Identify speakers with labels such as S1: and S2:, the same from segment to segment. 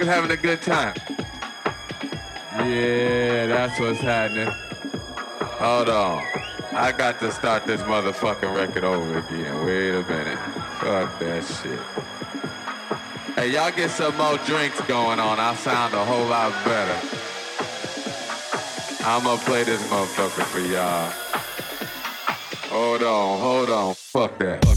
S1: Motherfuckers having a good time. Yeah, that's what's happening. Hold on. I got to start this motherfucking record over again. Wait a minute. Fuck that shit. Hey, y'all get some more drinks going on. I sound a whole lot better. I'ma play this motherfucker for y'all. Hold on, hold on. Fuck that.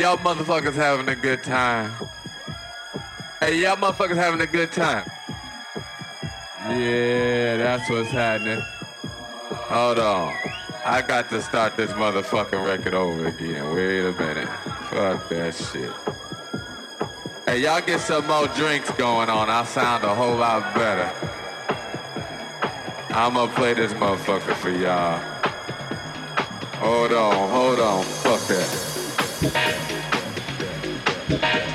S1: Y'all motherfuckers having a good time. Hey, y'all motherfuckers having a good time. Yeah, that's what's happening. Hold on. I got to start this motherfucking record over again. Wait a minute. Fuck that shit. Hey, y'all get some more drinks going on. I sound a whole lot better. I'ma play this motherfucker for y'all. Hold on, hold on. Fuck that.
S2: Thank you.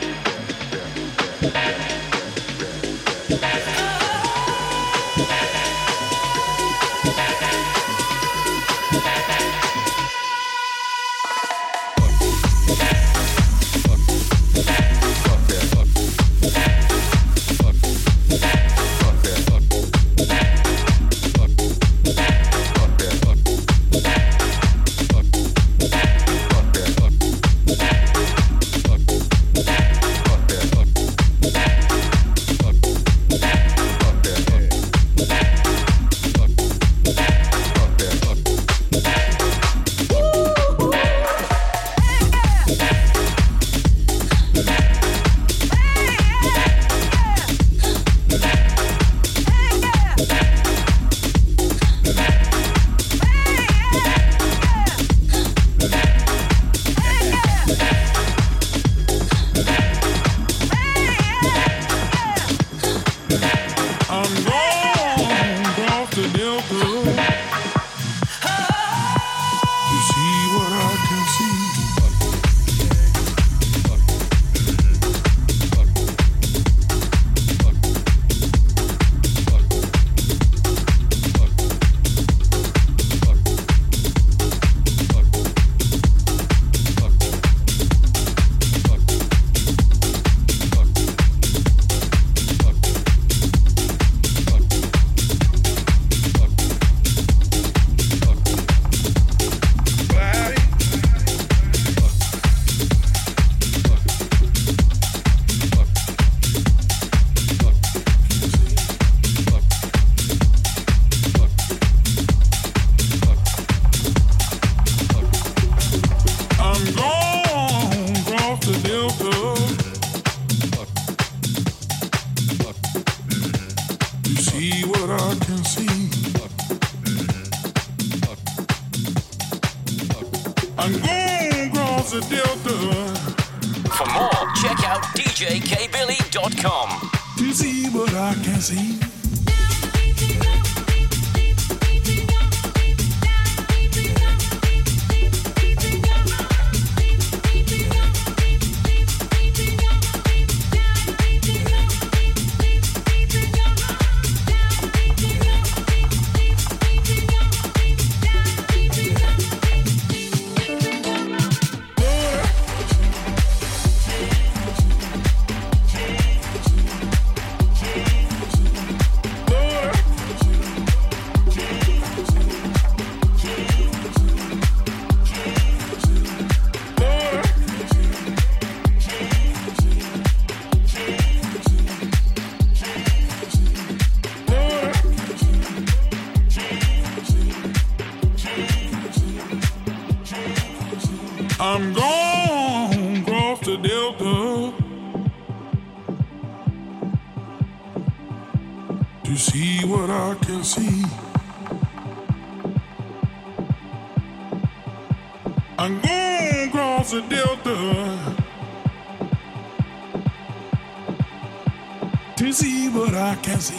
S2: But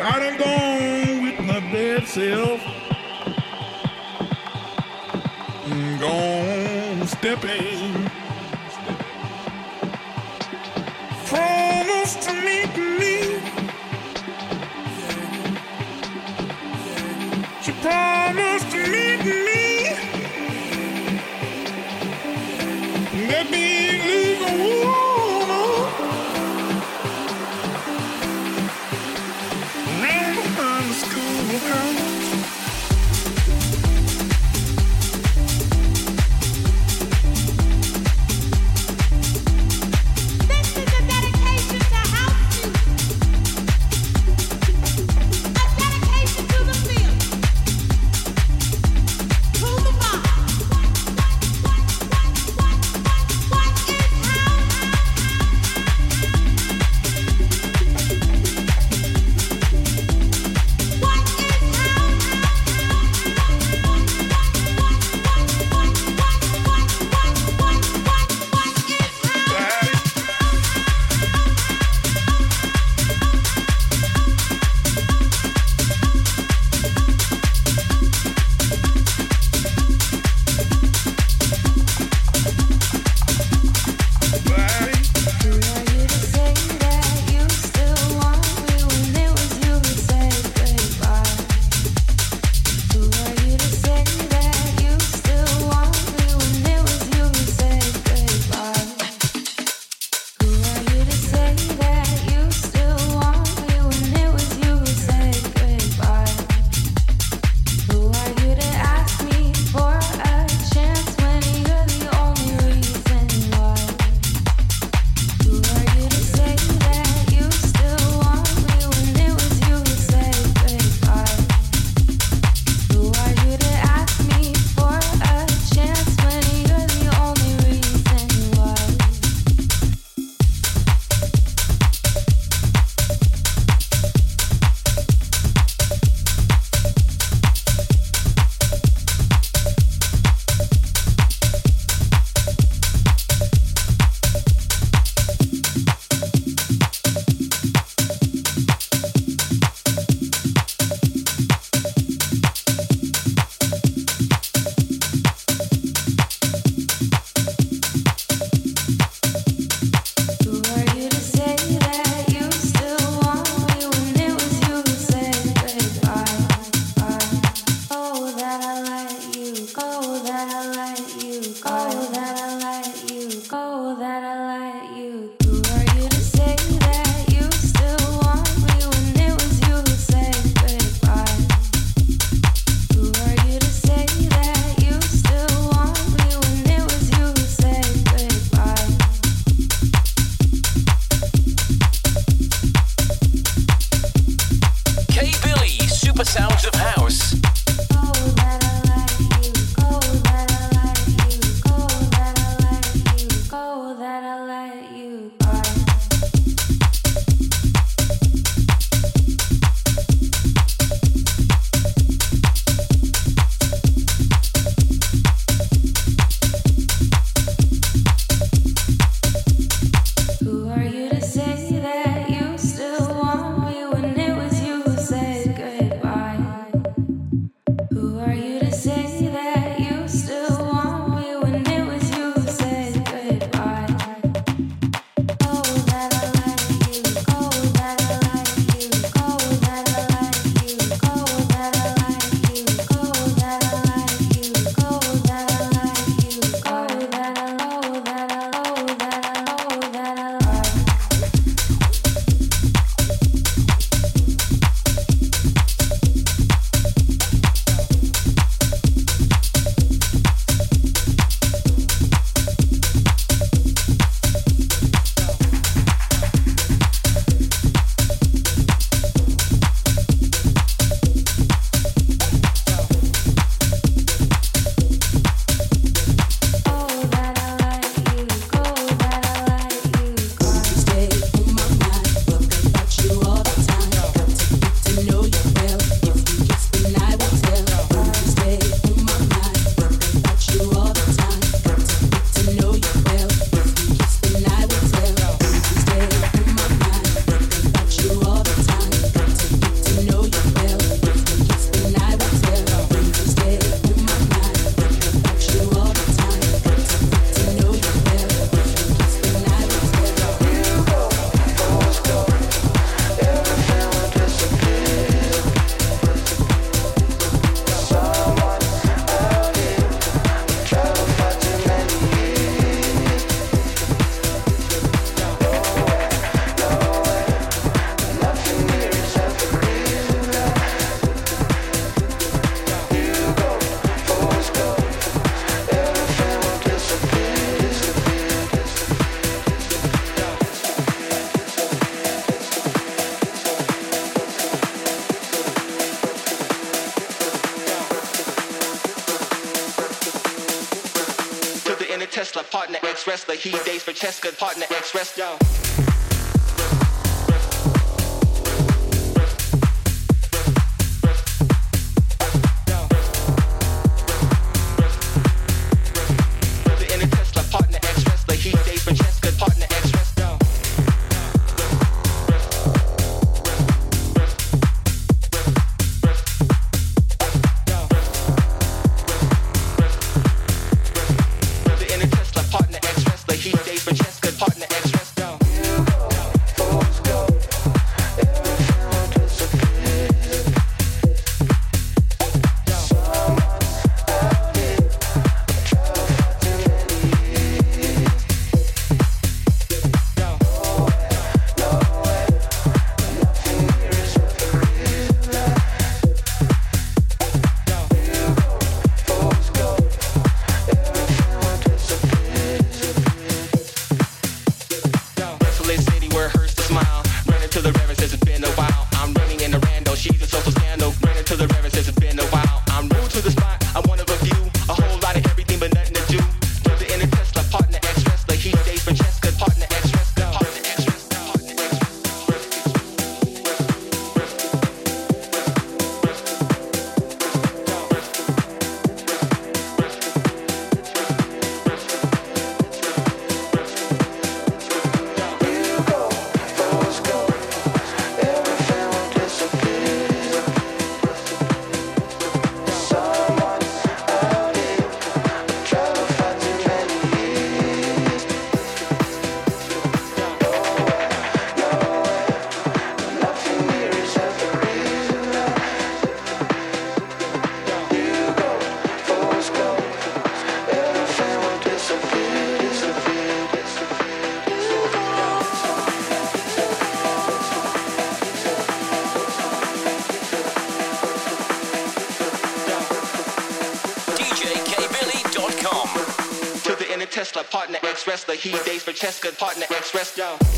S2: I done gone with my bad self. Mm, gone stepping.
S3: ex-wrestler. He dates for Cheska, partner ex-wrestler. wrestler, partner ex wrestler. He dates for Cheska, partner ex wrestler.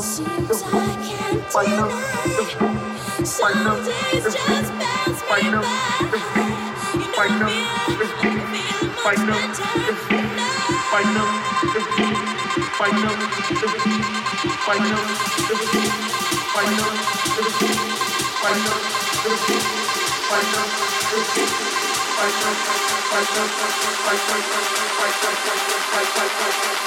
S4: Seems I can't deny Some days just bounce me back You know me, I fight much fight now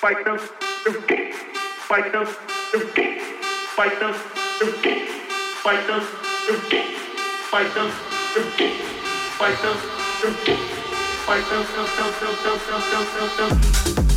S4: fighters, fighters, fighters, fighters, fighters, fighters, fighters,
S5: fighters,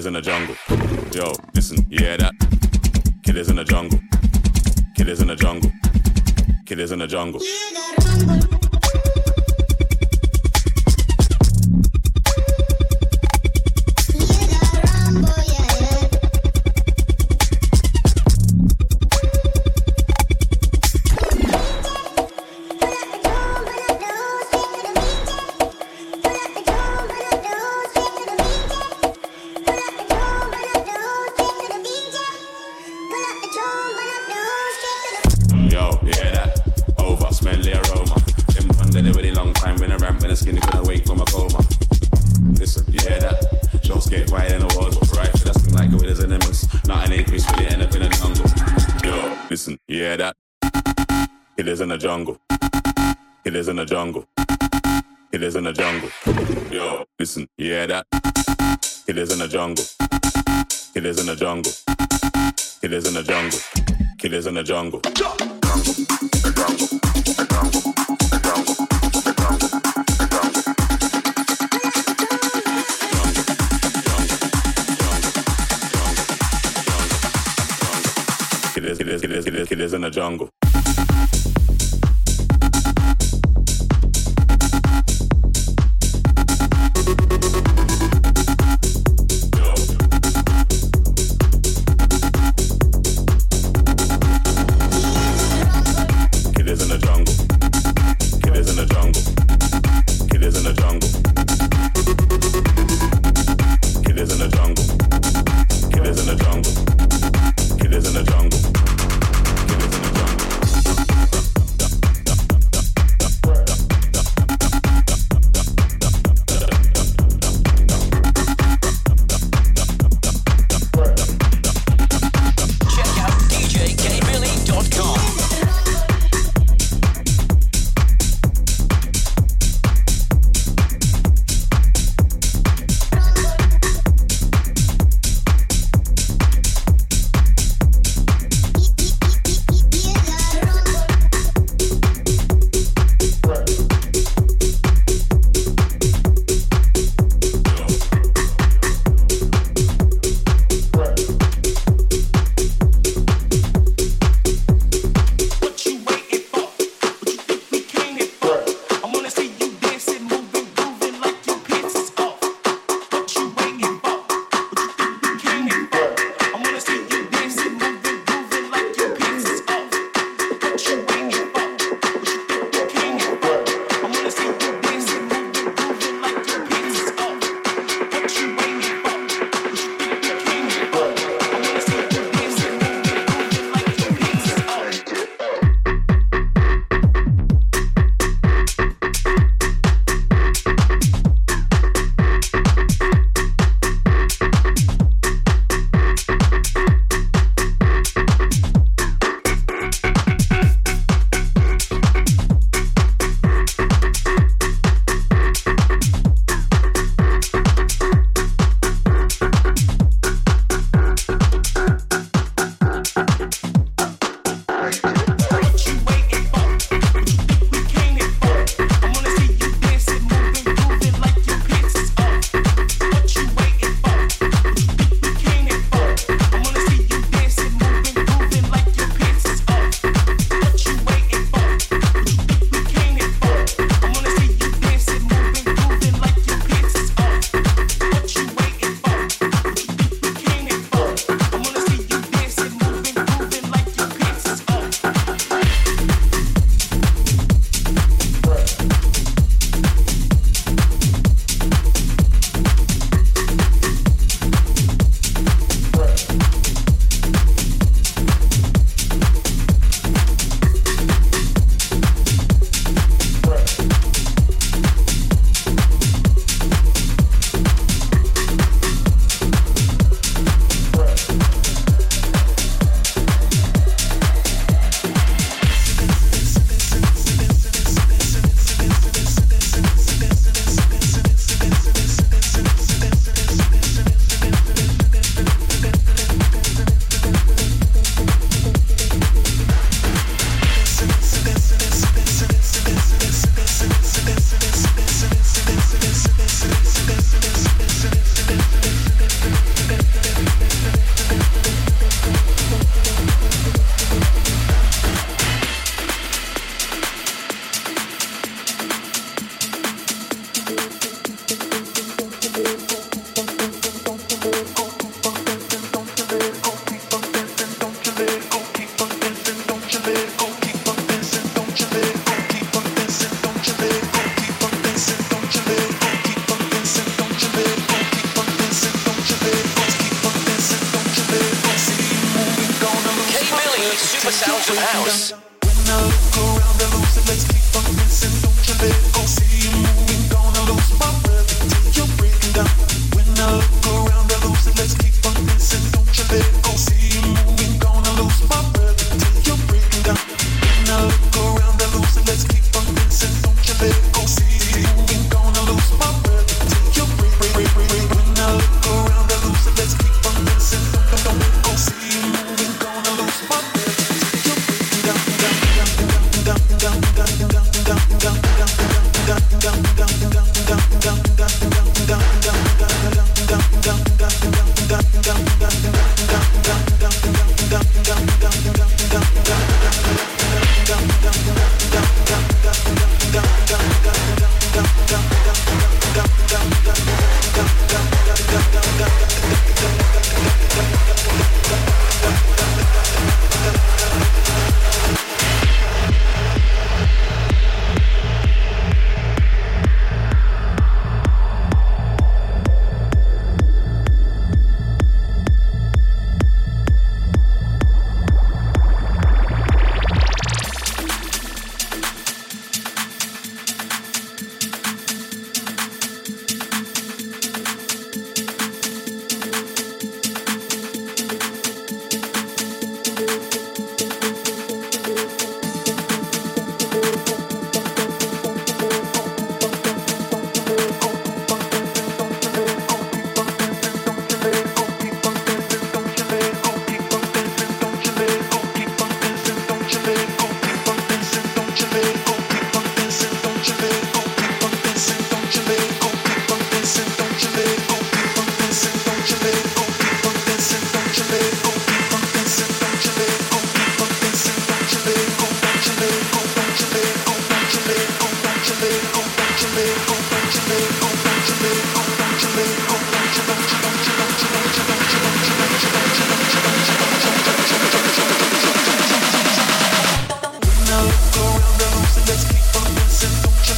S5: Killers in the jungle. jungle. It is in the jungle. It is in the jungle. Yo, listen, yeah that. It is in the jungle. It is in the jungle. It is in the jungle. It is in the jungle.
S6: It is, it is, it is, it is,
S7: it is in a jungle.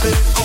S7: What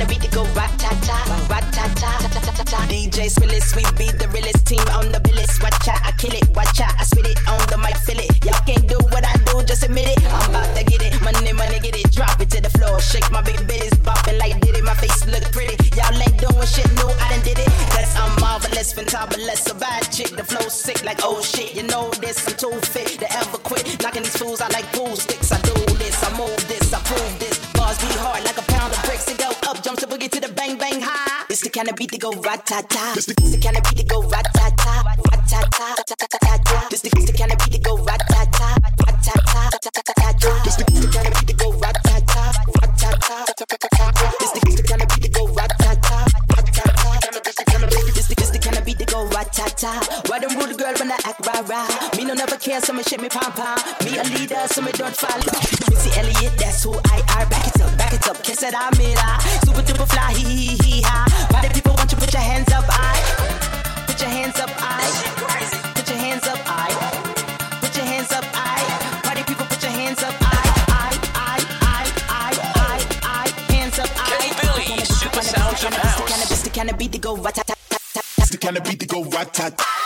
S7: the beat to go rat ta ta, rat ta ta ta ta ta. DJ Swillis, we be the realest team on the go ratata. This the,
S4: chat.